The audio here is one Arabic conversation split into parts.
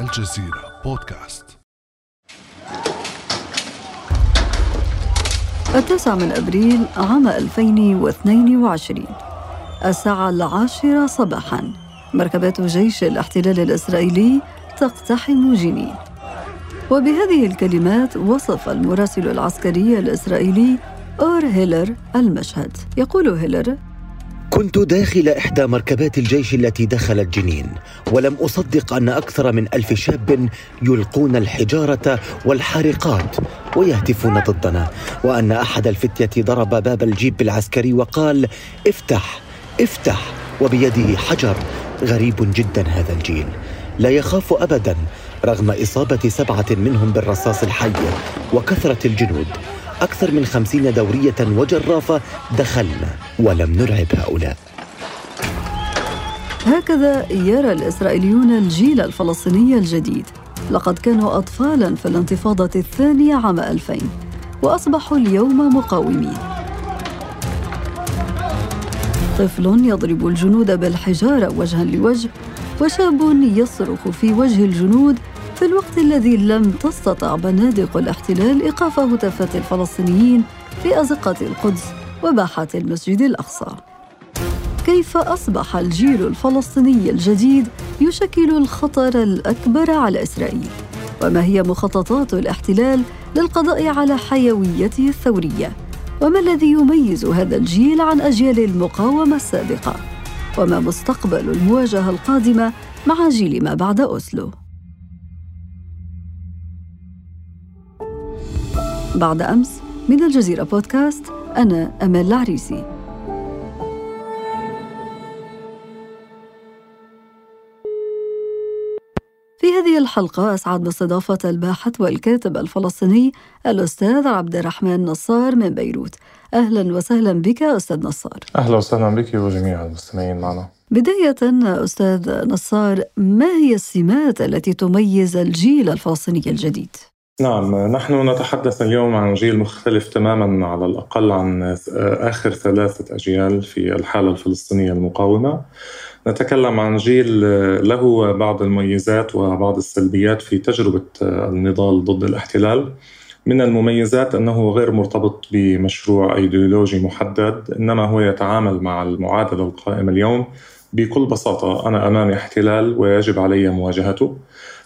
الجزيرة بودكاست. التاسع من أبريل عام 2022 الساعة العاشرة صباحا. مركبات جيش الاحتلال الإسرائيلي تقتحم جنين. وبهذه الكلمات وصف المراسل العسكري الإسرائيلي أور هيلر المشهد. يقول هيلر كنت داخل إحدى مركبات الجيش التي دخلت جنين ولم أصدق أن أكثر من ألف شاب يلقون الحجارة والحارقات ويهتفون ضدنا وأن أحد الفتية ضرب باب الجيب العسكري وقال افتح افتح وبيده حجر غريب جدا هذا الجيل لا يخاف أبدا رغم إصابة سبعة منهم بالرصاص الحي وكثرة الجنود أكثر من خمسين دورية وجرافة دخلنا ولم نرعب هؤلاء. هكذا يرى الإسرائيليون الجيل الفلسطيني الجديد. لقد كانوا أطفالا في الانتفاضة الثانية عام 2000 وأصبحوا اليوم مقاومين. طفل يضرب الجنود بالحجارة وجها لوجه وشاب يصرخ في وجه الجنود في الوقت الذي لم تستطع بنادق الاحتلال إيقاف هتافات الفلسطينيين في أزقة القدس وباحات المسجد الأقصى كيف أصبح الجيل الفلسطيني الجديد يشكل الخطر الأكبر على إسرائيل؟ وما هي مخططات الاحتلال للقضاء على حيويته الثورية؟ وما الذي يميز هذا الجيل عن أجيال المقاومة السابقة؟ وما مستقبل المواجهة القادمة مع جيل ما بعد أوسلو؟ بعد أمس من الجزيرة بودكاست أنا أمال العريسي. في هذه الحلقة أسعد باستضافة الباحث والكاتب الفلسطيني الأستاذ عبد الرحمن نصار من بيروت. أهلا وسهلا بك أستاذ نصار. أهلا وسهلا بك وجميع المستمعين معنا. بداية أستاذ نصار ما هي السمات التي تميز الجيل الفلسطيني الجديد؟ نعم نحن نتحدث اليوم عن جيل مختلف تماما على الأقل عن آخر ثلاثة أجيال في الحالة الفلسطينية المقاومة. نتكلم عن جيل له بعض المميزات وبعض السلبيات في تجربة النضال ضد الاحتلال. من المميزات أنه غير مرتبط بمشروع أيديولوجي محدد إنما هو يتعامل مع المعادلة القائمة اليوم بكل بساطة أنا أمامي احتلال ويجب علي مواجهته.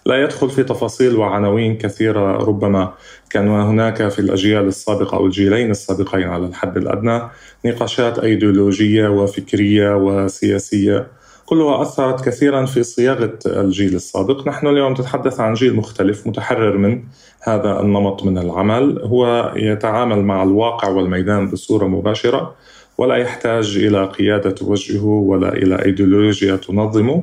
لا يدخل في تفاصيل وعناوين كثيرة ربما كان هناك في الأجيال السابقة أو الجيلين السابقين على الحد الأدنى نقاشات أيديولوجية وفكرية وسياسية. كلها أثرت كثيرا في صياغة الجيل السابق. نحن اليوم نتحدث عن جيل مختلف متحرر من هذا النمط من العمل. هو يتعامل مع الواقع والميدان بصورة مباشرة ولا يحتاج إلى قيادة توجهه ولا إلى أيديولوجيا تنظمه.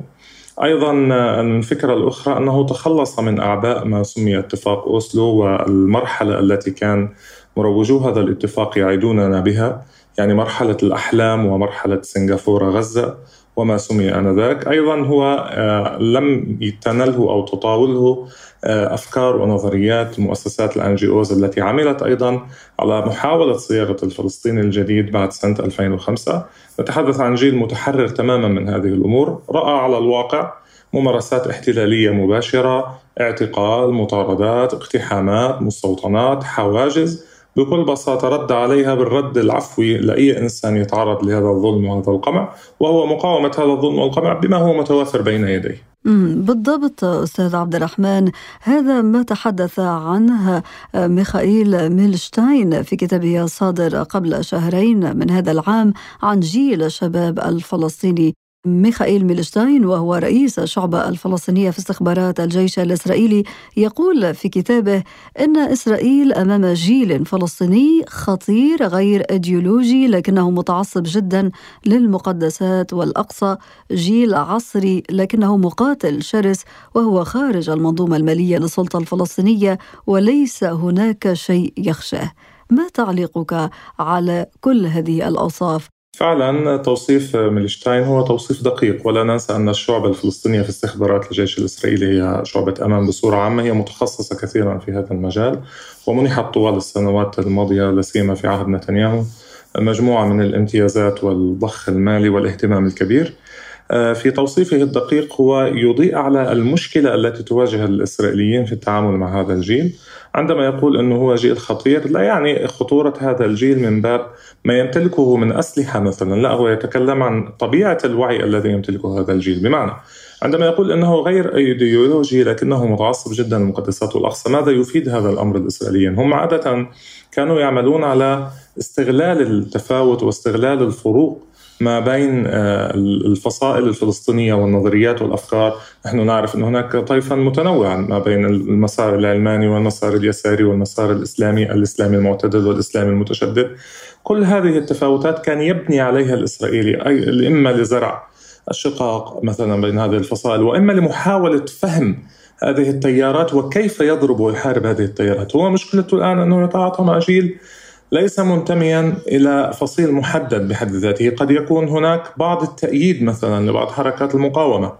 أيضا الفكرة الأخرى أنه تخلص من أعباء ما سمي اتفاق أوسلو والمرحلة التي كان مروجو هذا الاتفاق يعيدوننا بها يعني مرحلة الأحلام ومرحلة سنغافورة غزة وما سمي آنذاك. أيضا هو آه، لم تنله أو تطاوله آه، أفكار ونظريات مؤسسات الان جي اوز التي عملت أيضا على محاولة صياغة الفلسطيني الجديد بعد سنة 2005 نتحدث عن جيل متحرر تماما من هذه الأمور. رأى على الواقع ممارسات احتلالية مباشرة اعتقال مطاردات اقتحامات مستوطنات حواجز. بكل بساطة رد عليها بالرد العفوي لأي إنسان يتعرض لهذا الظلم وهذا القمع وهو مقاومة هذا الظلم والقمع بما هو متوافر بين يديه. بالضبط أستاذ عبد الرحمن. هذا ما تحدث عنه ميخائيل ميلشتاين في كتابه الصادر قبل شهرين من هذا العام عن جيل الشباب الفلسطيني. ميخائيل ميلشتاين وهو رئيس الشعبة الفلسطينية في استخبارات الجيش الإسرائيلي يقول في كتابه إن إسرائيل أمام جيل فلسطيني خطير غير أيديولوجي لكنه متعصب جدا للمقدسات والأقصى. جيل عصري لكنه مقاتل شرس وهو خارج المنظومة المالية للسلطة الفلسطينية وليس هناك شيء يخشاه. ما تعليقك على كل هذه الأوصاف؟ فعلا توصيف ميلشتاين هو توصيف دقيق ولا ننسى أن الشعب الفلسطينية في استخبارات الجيش الإسرائيلي هي شعبة أمان بصورة عامة هي متخصصة كثيرا في هذا المجال ومنحت طوال السنوات الماضية لسيما في عهد نتنياهو مجموعة من الامتيازات والضخ المالي والاهتمام الكبير. في توصيفه الدقيق هو يضيء على المشكلة التي تواجه الإسرائيليين في التعامل مع هذا الجيل عندما يقول أنه هو جيل خطير لا يعني خطورة هذا الجيل من باب ما يمتلكه من أسلحة مثلا لا هو يتكلم عن طبيعة الوعي الذي يمتلكه هذا الجيل بمعنى عندما يقول إنه غير إيديولوجي لكنه متعصب جدا للمقدسات والاقصى، ماذا يفيد هذا الأمر الإسرائيليين؟ هم عادة كانوا يعملون على استغلال التفاوت واستغلال الفروق ما بين آه، الفصائل الفلسطينية والنظريات والأفكار نحن نعرف أن هناك طيفا متنوعا ما بين المسار العلماني والمسار اليساري والمسار الإسلامي الإسلامي المعتدل والإسلامي المتشدد. كل هذه التفاوتات كان يبني عليها الإسرائيلي أي إما لزرع الشقاق مثلا بين هذه الفصائل وإما لمحاولة فهم هذه التيارات وكيف يضرب ويحارب هذه التيارات. هو مشكلته الآن أنه يتعاطى مع جيل ليس منتميا إلى فصيل محدد بحد ذاته، قد يكون هناك بعض التأييد مثلا لبعض حركات المقاومة،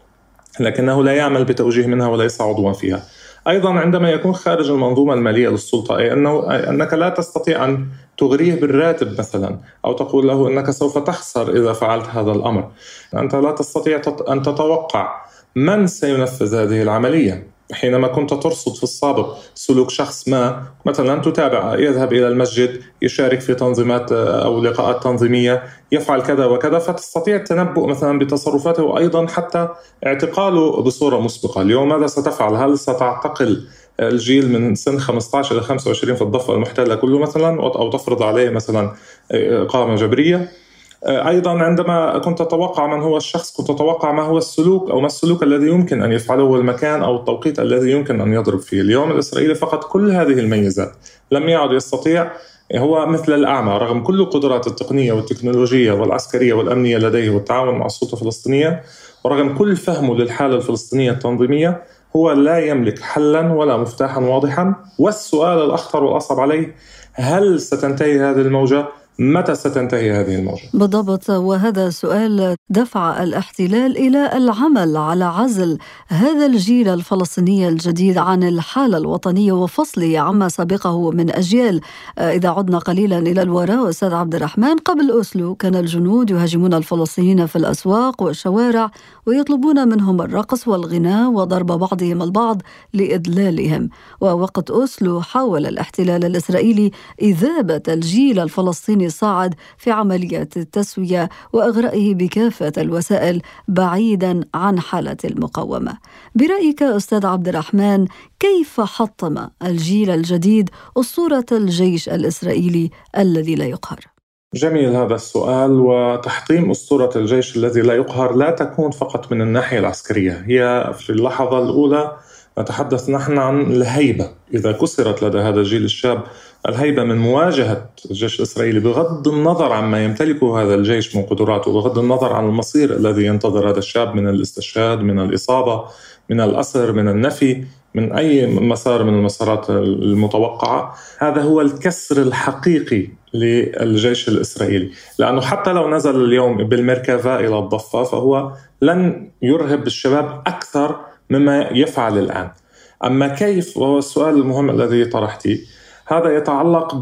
لكنه لا يعمل بتوجيه منها وليس عضوا فيها. أيضا عندما يكون خارج المنظومة المالية للسلطة أي انه أنك لا تستطيع أن تغريه بالراتب مثلا أو تقول له أنك سوف تخسر إذا فعلت هذا الأمر. أنت لا تستطيع أن تتوقع من سينفذ هذه العملية حينما كنت ترصد في السابق سلوك شخص ما مثلا تتابع يذهب إلى المسجد يشارك في تنظيمات آه، أو لقاءات تنظيمية يفعل كذا وكذا فتستطيع التنبؤ مثلا بتصرفاته وأيضا حتى اعتقاله بصورة مسبقة، اليوم ماذا ستفعل؟ هل ستعتقل الجيل من سن 15 إلى 25 في الضفة المحتلة كله مثلا أو تفرض عليه مثلا آه، إقامة جبرية؟ آه، أيضا عندما كنت أتوقع من هو الشخص كنت أتوقع ما هو السلوك أو ما السلوك الذي يمكن أن يفعله والمكان أو التوقيت الذي يمكن أن يضرب فيه. اليوم الإسرائيلي فقد كل هذه الميزات لم يعد يستطيع هو مثل الأعمى رغم كل القدرات التقنية والتكنولوجية والعسكرية والأمنية لديه والتعاون مع السلطة الفلسطينية ورغم كل فهمه للحالة الفلسطينية التنظيمية هو لا يملك حلا ولا مفتاحا واضحا. والسؤال الأخطر والأصعب عليه هل ستنتهي هذه الموجة؟ متى ستنتهي هذه الموجة؟ بالضبط وهذا سؤال دفع الاحتلال إلى العمل على عزل هذا الجيل الفلسطيني الجديد عن الحالة الوطنية وفصله عما سبقه من أجيال إذا عدنا قليلا إلى الوراء أستاذ عبد الرحمن قبل أوسلو كان الجنود يهاجمون الفلسطينيين في الأسواق والشوارع ويطلبون منهم الرقص والغناء وضرب بعضهم البعض لإذلالهم ووقت أوسلو حاول الاحتلال الإسرائيلي إذابة الجيل الفلسطيني صاعد في عملية التسوية وإغرائه بكافة الوسائل بعيدا عن حالة المقاومة. برأيك أستاذ عبد الرحمن كيف حطم الجيل الجديد أسطورة الجيش الإسرائيلي الذي لا يقهر؟ جميل هذا السؤال. وتحطيم أسطورة الجيش الذي لا يقهر لا تكون فقط من الناحية العسكرية هي في اللحظة الأولى نتحدث نحن عن الهيبة. إذا كسرت لدى هذا الجيل الشاب الهيبة من مواجهة الجيش الإسرائيلي بغض النظر عما يمتلكه هذا الجيش من قدرات وبغض النظر عن المصير الذي ينتظر هذا الشاب من الاستشهاد من الإصابة من الأسر من النفي من أي مسار من المسارات المتوقعة. هذا هو الكسر الحقيقي للجيش الإسرائيلي. لأنه حتى لو نزل اليوم بالمركبة إلى الضفة فهو لن يرهب الشباب أكثر مما يفعل الآن. أما كيف وهو السؤال المهم الذي طرحتيه هذا يتعلق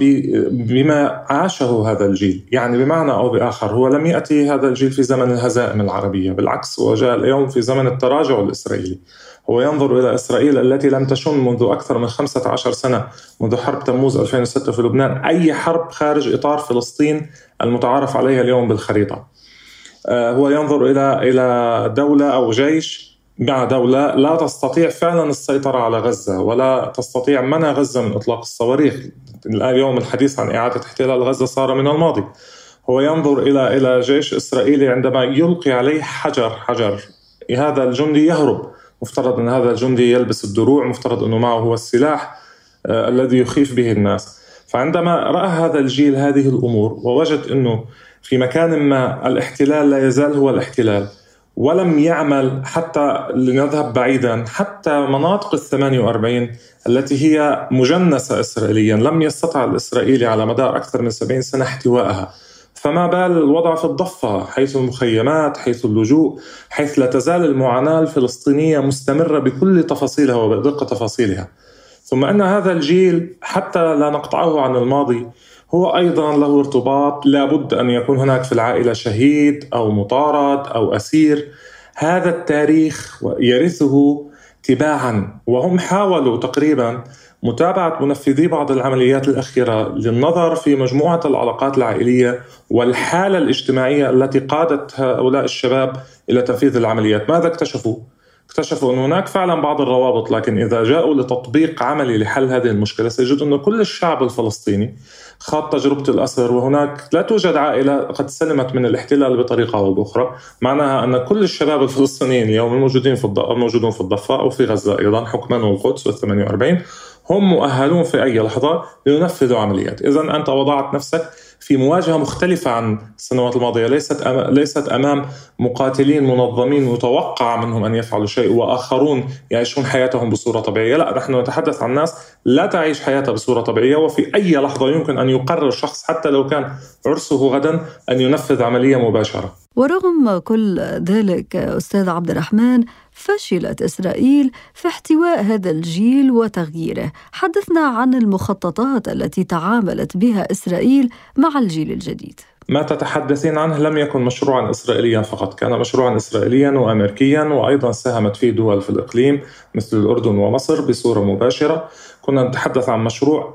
بما عاشه هذا الجيل. يعني بمعنى أو بآخر هو لم يأتي هذا الجيل في زمن الهزائم العربية بالعكس هو جاء اليوم في زمن التراجع الإسرائيلي. هو ينظر إلى إسرائيل التي لم تشن منذ أكثر من 15 سنة منذ حرب تموز 2006 في لبنان. أي حرب خارج إطار فلسطين المتعارف عليها اليوم بالخريطة. آه، هو ينظر إلى إلى دولة أو جيش مع دولة لا تستطيع فعلا السيطرة على غزة ولا تستطيع منع غزة من إطلاق الصواريخ. اليوم الحديث عن إعادة احتلال غزة صار من الماضي. هو ينظر إلى إلى جيش إسرائيلي عندما يلقي عليه حجر حجر. هذا الجندي يهرب. مفترض أن هذا الجندي يلبس الدروع مفترض أنه معه هو السلاح آه الذي يخيف به الناس. فعندما رأى هذا الجيل هذه الأمور ووجد أنه في مكان ما الاحتلال لا يزال هو الاحتلال. ولم يعمل حتى لنذهب بعيدا حتى مناطق ال 48 التي هي مجنسة إسرائيليا لم يستطع الإسرائيلي على مدار أكثر من 70 سنة احتوائها. فما بال الوضع في الضفة حيث المخيمات حيث اللجوء حيث لا تزال المعاناة الفلسطينية مستمرة بكل تفاصيلها وبدقة تفاصيلها. ثم أن هذا الجيل حتى لا نقطعه عن الماضي هو أيضا له ارتباط لابد أن يكون هناك في العائلة شهيد أو مطارد أو أسير هذا التاريخ يرثه تباعا وهم حاولوا تقريبا متابعة منفذي بعض العمليات الأخيرة للنظر في مجموعة العلاقات العائلية والحالة الاجتماعية التي قادت هؤلاء الشباب إلى تنفيذ العمليات ماذا اكتشفوا؟ اكتشفوا أن هناك فعلا بعض الروابط لكن إذا جاءوا لتطبيق عملي لحل هذه المشكلة سيجدوا أن كل الشعب الفلسطيني خاض تجربة الأسر وهناك لا توجد عائلة قد سلمت من الاحتلال بطريقة أو بأخرى. معناها أن كل الشباب الفلسطينيين اليوم الموجودين في الموجودون في الضفة أو في غزة أيضا حكما والقدس وال 48 هم مؤهلون في أي لحظة لينفذوا عمليات. إذا أنت وضعت نفسك في مواجهة مختلفة عن السنوات الماضية. ليست ليست أمام مقاتلين منظمين متوقع منهم أن يفعلوا شيء وآخرون يعيشون حياتهم بصورة طبيعية. لا نحن نتحدث عن ناس لا تعيش حياتها بصورة طبيعية وفي أي لحظة يمكن أن يقرر شخص حتى لو كان عرسه غدا أن ينفذ عملية مباشرة. ورغم كل ذلك أستاذ عبد الرحمن فشلت إسرائيل في احتواء هذا الجيل وتغييره. حدثنا عن المخططات التي تعاملت بها إسرائيل مع الجيل الجديد. ما تتحدثين عنه لم يكن مشروعا اسرائيليا فقط، كان مشروعا اسرائيليا وامريكيا وأيضا ساهمت فيه دول في الإقليم مثل الأردن ومصر بصورة مباشرة، كنا نتحدث عن مشروع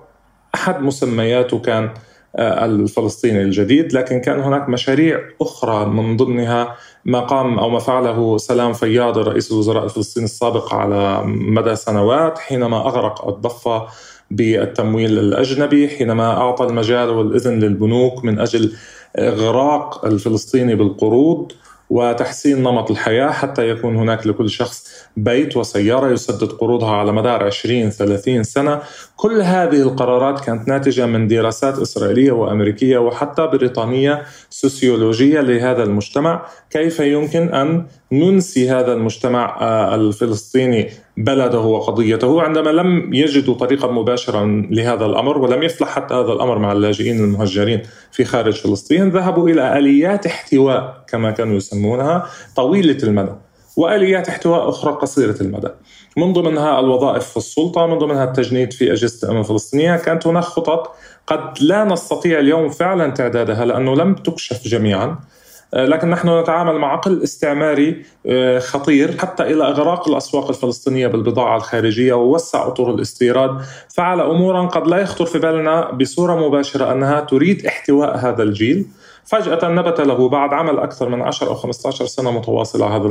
أحد مسمياته كان آه، الفلسطيني الجديد لكن كان هناك مشاريع أخرى من ضمنها ما قام أو ما فعله سلام فياض رئيس الوزراء الفلسطيني السابق على مدى سنوات حينما أغرق الضفة بالتمويل الأجنبي حينما أعطى المجال والإذن للبنوك من أجل إغراق الفلسطيني بالقروض. وتحسين نمط الحياة حتى يكون هناك لكل شخص بيت وسيارة يسدد قروضها على مدار 20 30 سنة. كل هذه القرارات كانت ناتجة من دراسات إسرائيلية وأمريكية وحتى بريطانية سوسيولوجية لهذا المجتمع. كيف يمكن أن ننسي هذا المجتمع آه، الفلسطيني بلده وقضيته عندما لم يجدوا طريقا مباشرا لهذا الأمر ولم يفلح حتى هذا الأمر مع اللاجئين المهجرين في خارج فلسطين ذهبوا إلى آليات احتواء كما كانوا يسمونها طويلة المدى وآليات احتواء أخرى قصيرة المدى. من ضمنها الوظائف في السلطة من ضمنها التجنيد في أجهزة الأمن الفلسطينية كانت هناك خطط قد لا نستطيع اليوم فعلا تعدادها لأنه لم تكشف جميعا. لكن نحن نتعامل مع عقل استعماري آه، خطير حتى إلى أغراق الأسواق الفلسطينية بالبضاعة الخارجية ووسع أطر الاستيراد. فعل امورا قد لا يخطر في بالنا بصورة مباشرة أنها تريد احتواء هذا الجيل. فجأة نبت له بعد عمل أكثر من 10 أو 15 سنة متواصلة هذا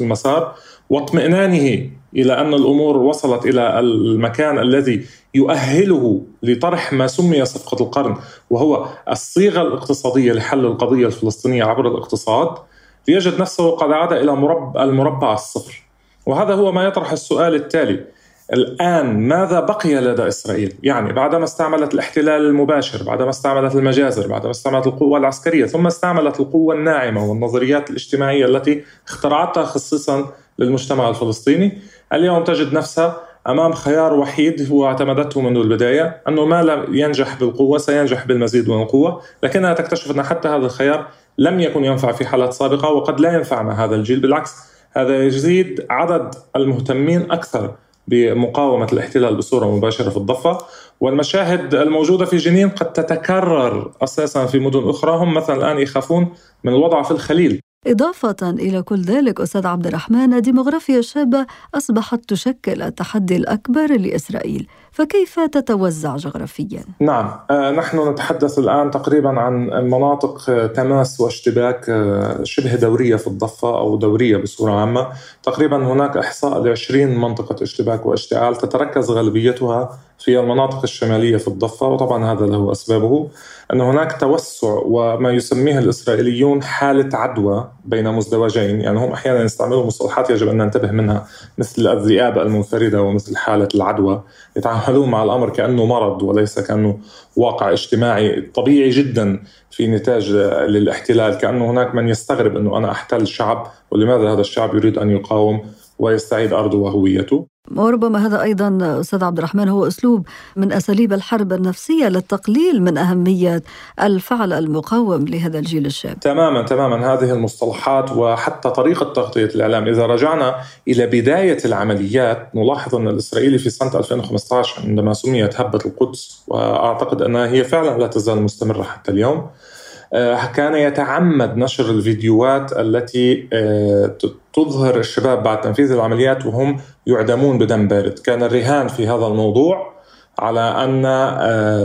المسار واطمئنانه إلى أن الأمور وصلت إلى المكان الذي يؤهله لطرح ما سمي صفقة القرن وهو الصيغة الاقتصادية لحل القضية الفلسطينية عبر الاقتصاد ليجد نفسه قد عاد إلى مربع المربع الصفر. وهذا هو ما يطرح السؤال التالي الآن ماذا بقي لدى إسرائيل؟ يعني بعدما استعملت الاحتلال المباشر بعدما استعملت المجازر بعدما استعملت القوة العسكرية ثم استعملت القوة الناعمة والنظريات الاجتماعية التي اخترعتها خصيصا للمجتمع الفلسطيني اليوم تجد نفسها أمام خيار وحيد هو اعتمدته منذ البداية أنه ما لم ينجح بالقوة سينجح بالمزيد من القوة، لكنها تكتشف أن حتى هذا الخيار لم يكن ينفع في حالات سابقة وقد لا ينفع مع هذا الجيل بالعكس هذا يزيد عدد المهتمين أكثر بمقاومة الاحتلال بصورة مباشرة في الضفة. والمشاهد الموجودة في جنين قد تتكرر أساسا في مدن أخرى هم مثلا الآن يخافون من الوضع في الخليل. إضافة إلى كل ذلك أستاذ عبد الرحمن الديموغرافيا الشابة أصبحت تشكل التحدي الأكبر لإسرائيل. فكيف تتوزع جغرافيا؟ نعم آه، نحن نتحدث الآن تقريبا عن مناطق آه، تماس واشتباك آه، شبه دورية في الضفة أو دورية بصورة عامة. تقريبا هناك إحصاء ل 20 منطقة اشتباك واشتعال تتركز غالبيتها في المناطق الشمالية في الضفة وطبعا هذا له أسبابه. أن هناك توسع وما يسميه الإسرائيليون حالة عدوى بين مزدوجين يعني هم أحيانا يستعملوا مصطلحات يجب أن ننتبه منها مثل الذئاب المنفردة ومثل حالة العدوى. يتعاملون مع الأمر كأنه مرض وليس كأنه واقع اجتماعي طبيعي جدا في نتاج للاحتلال كأنه هناك من يستغرب أنه أنا أحتل شعب ولماذا هذا الشعب يريد أن يقاوم ويستعيد أرضه وهويته وربما هذا أيضا أستاذ عبد الرحمن هو أسلوب من أساليب الحرب النفسية للتقليل من أهمية الفعل المقاوم لهذا الجيل الشاب. تماما تماما هذه المصطلحات وحتى طريقة تغطية الإعلام، إذا رجعنا إلى بداية العمليات نلاحظ أن الإسرائيلي في سنة 2015 عندما سميت هبة القدس وأعتقد أنها هي فعلا لا تزال مستمرة حتى اليوم. كان يتعمد نشر الفيديوهات التي تظهر الشباب بعد تنفيذ العمليات وهم يعدمون بدم بارد. كان الرهان في هذا الموضوع على أن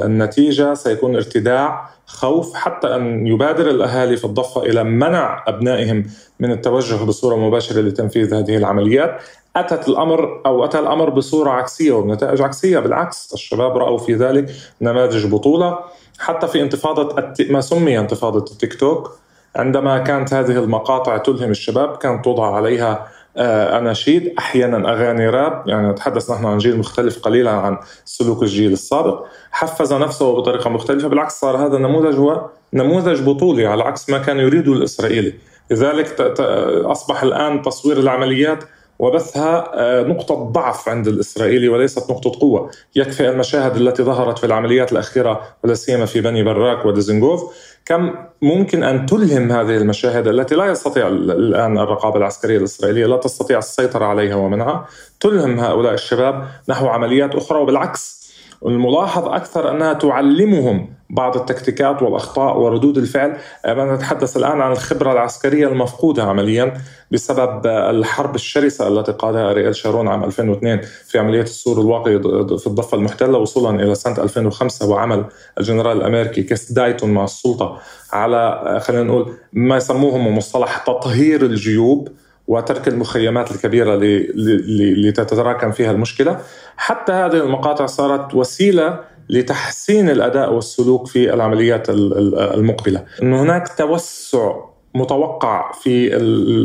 النتيجة سيكون ارتداع خوف حتى أن يبادر الأهالي في الضفة إلى منع أبنائهم من التوجه بصورة مباشرة لتنفيذ هذه العمليات. أتت الأمر أو أتى الأمر بصورة عكسية وبنتائج عكسية. بالعكس الشباب رأوا في ذلك نماذج بطولة. حتى في انتفاضة ما سمي انتفاضة التيك توك عندما كانت هذه المقاطع تلهم الشباب كانت توضع عليها آه، اناشيد أحيانا أغاني راب يعني نتحدث نحن عن جيل مختلف قليلا عن سلوك الجيل السابق. حفز نفسه بطريقة مختلفة بالعكس صار هذا النموذج هو نموذج بطولي على عكس ما كان يريده الإسرائيلي. لذلك أصبح الآن تصوير العمليات وبثها آه، نقطة ضعف عند الإسرائيلي وليست نقطة قوة. يكفي المشاهد التي ظهرت في العمليات الأخيرة ولا سيما في بني براك وديزنغوف. كم ممكن أن تلهم هذه المشاهد التي لا يستطيع الآن الرقابة العسكرية الإسرائيلية لا تستطيع السيطرة عليها ومنعها. تلهم هؤلاء الشباب نحو عمليات أخرى وبالعكس الملاحظ أكثر أنها تعلمهم بعض التكتيكات والأخطاء وردود الفعل. أنا نتحدث الآن عن الخبرة العسكرية المفقودة عمليا بسبب الحرب الشرسة التي قادها أريال شارون عام 2002 في عملية السور الواقي في الضفة المحتلة وصولا إلى سنة 2005 وعمل الجنرال الأمريكي كيس دايتون مع السلطة على خلينا نقول ما يسموه مصطلح تطهير الجيوب. وترك المخيمات الكبيرة لتتراكم فيها المشكلة. حتى هذه المقاطع صارت وسيلة لتحسين الأداء والسلوك في العمليات المقبلة. أن هناك توسع متوقع في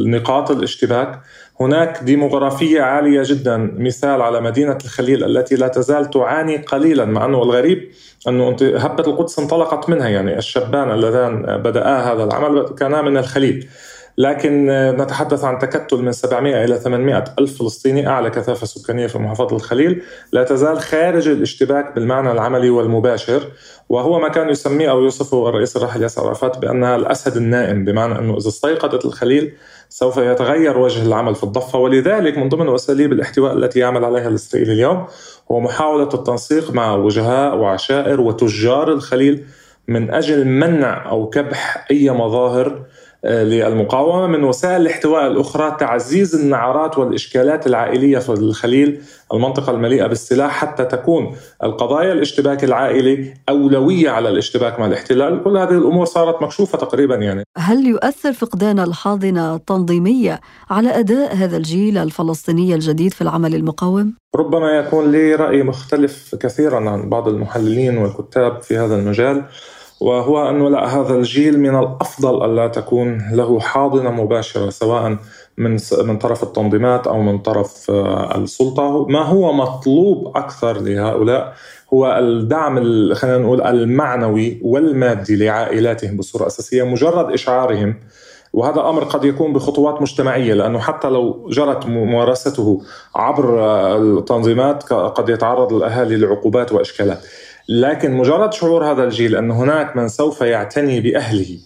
نقاط الاشتباك. هناك ديموغرافية عالية جدا. مثال على مدينة الخليل التي لا تزال تعاني قليلا مع أنه الغريب أنه هبة القدس انطلقت منها. يعني الشابان اللذان بدأا هذا العمل كانا من الخليل. لكن نتحدث عن تكتل من 700 إلى 800 ألف فلسطيني أعلى كثافة سكانية في محافظة الخليل. لا تزال خارج الاشتباك بالمعنى العملي والمباشر وهو ما كان يسميه أو يوصفه الرئيس الراحل ياسر عرفات بأنها الأسد النائم بمعنى أنه إذا استيقظت الخليل سوف يتغير وجه العمل في الضفة. ولذلك من ضمن أساليب الاحتواء التي يعمل عليها الإسرائيلي اليوم هو محاولة التنسيق مع وجهاء وعشائر وتجار الخليل من أجل منع أو كبح أي مظاهر للمقاومة من وسائل الاحتواء الأخرى تعزيز النعرات والإشكالات العائلية في الخليل المنطقة المليئة بالسلاح حتى تكون القضايا الاشتباك العائلي أولوية على الاشتباك مع الاحتلال. كل هذه الأمور صارت مكشوفة تقريبا يعني. هل يؤثر فقدان الحاضنة التنظيمية على أداء هذا الجيل الفلسطيني الجديد في العمل المقاوم؟ ربما يكون لي رأي مختلف كثيرا عن بعض المحللين والكتاب في هذا المجال. وهو أنه لا هذا الجيل من الأفضل ألا تكون له حاضنة مباشرة سواء من من طرف التنظيمات أو من طرف آه، السلطة. ما هو مطلوب أكثر لهؤلاء هو الدعم خلينا نقول المعنوي والمادي لعائلاتهم بصورة أساسية مجرد إشعارهم. وهذا أمر قد يكون بخطوات مجتمعية لأنه حتى لو جرت ممارسته عبر آه، التنظيمات قد يتعرض الأهالي لعقوبات وأشكالات. لكن مجرد شعور هذا الجيل أن هناك من سوف يعتني بأهله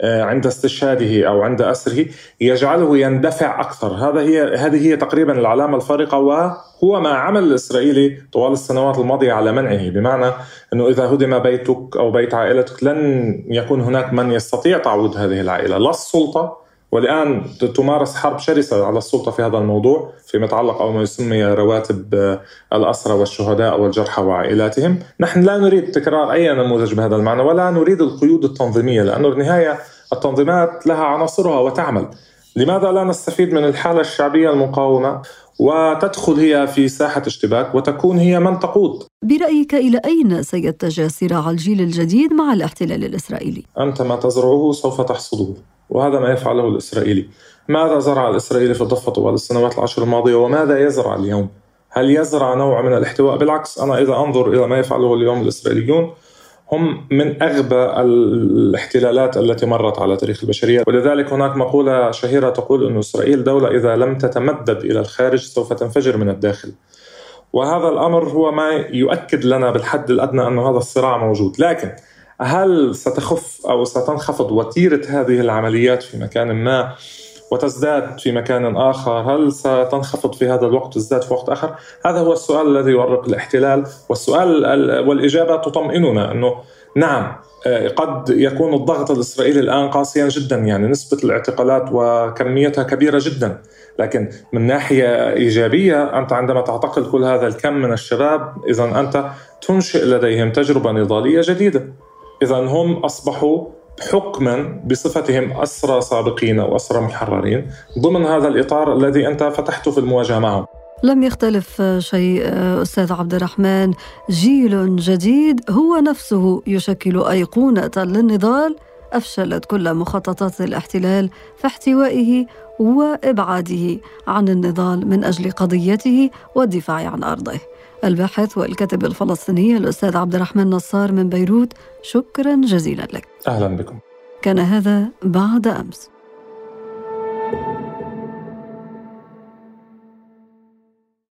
آه، عند استشهاده أو عند أسره يجعله يندفع أكثر. هذا هي هذه هي تقريبا العلامة الفارقة وهو ما عمل الإسرائيلي طوال السنوات الماضية على منعه بمعنى أنه إذا هدم بيتك أو بيت عائلتك لن يكون هناك من يستطيع تعويض هذه العائلة. لا السلطة والآن تمارس حرب شرسة على السلطة في هذا الموضوع فيما يتعلق أو ما يسمى رواتب آه، الأسرى والشهداء والجرحى وعائلاتهم. نحن لا نريد تكرار أي نموذج بهذا المعنى ولا نريد القيود التنظيمية لأنه بالنهاية التنظيمات لها عناصرها وتعمل. لماذا لا نستفيد من الحالة الشعبية المقاومة وتدخل هي في ساحة اشتباك وتكون هي من تقود؟ برأيك إلى أين سيتجه صراع الجيل الجديد مع الاحتلال الإسرائيلي؟ أنت ما تزرعه سوف تحصده. وهذا ما يفعله الإسرائيلي. ماذا زرع الإسرائيلي في الضفة طوال السنوات العشر الماضية؟ وماذا يزرع اليوم؟ هل يزرع نوع من الاحتواء؟ بالعكس أنا إذا أنظر إلى ما يفعله اليوم الإسرائيليون هم من أغبى الاحتلالات التي مرت على تاريخ البشرية. ولذلك هناك مقولة شهيرة تقول أن إسرائيل دولة إذا لم تتمدد إلى الخارج سوف تنفجر من الداخل. وهذا الأمر هو ما يؤكد لنا بالحد الأدنى أن هذا الصراع موجود. لكن هل ستخف أو ستنخفض وتيرة هذه العمليات في مكان ما وتزداد في مكان آخر، هل ستنخفض في هذا الوقت وتزداد في وقت آخر؟ هذا هو السؤال الذي يؤرق الاحتلال والسؤال والإجابة تطمئننا أنه نعم آه، قد يكون الضغط الإسرائيلي الآن قاسيا جدا يعني نسبة الاعتقالات وكميتها كبيرة جدا. لكن من ناحية إيجابية أنت عندما تعتقل كل هذا الكم من الشباب اذا أنت تنشئ لديهم تجربة نضالية جديدة. اذا هم أصبحوا حكما بصفتهم أسرى سابقين أو أسرى محررين ضمن هذا الإطار الذي أنت فتحته في المواجهة معهم. لم يختلف شيء أستاذ عبد الرحمن. جيل جديد هو نفسه يشكل أيقونة للنضال. أفشلت كل مخططات الاحتلال في احتوائه وإبعاده عن النضال من أجل قضيته والدفاع عن أرضه. الباحث والكاتب الفلسطيني الأستاذ عبد الرحمن نصار من بيروت شكرا جزيلا لك. أهلا بكم. كان هذا بعد أمس.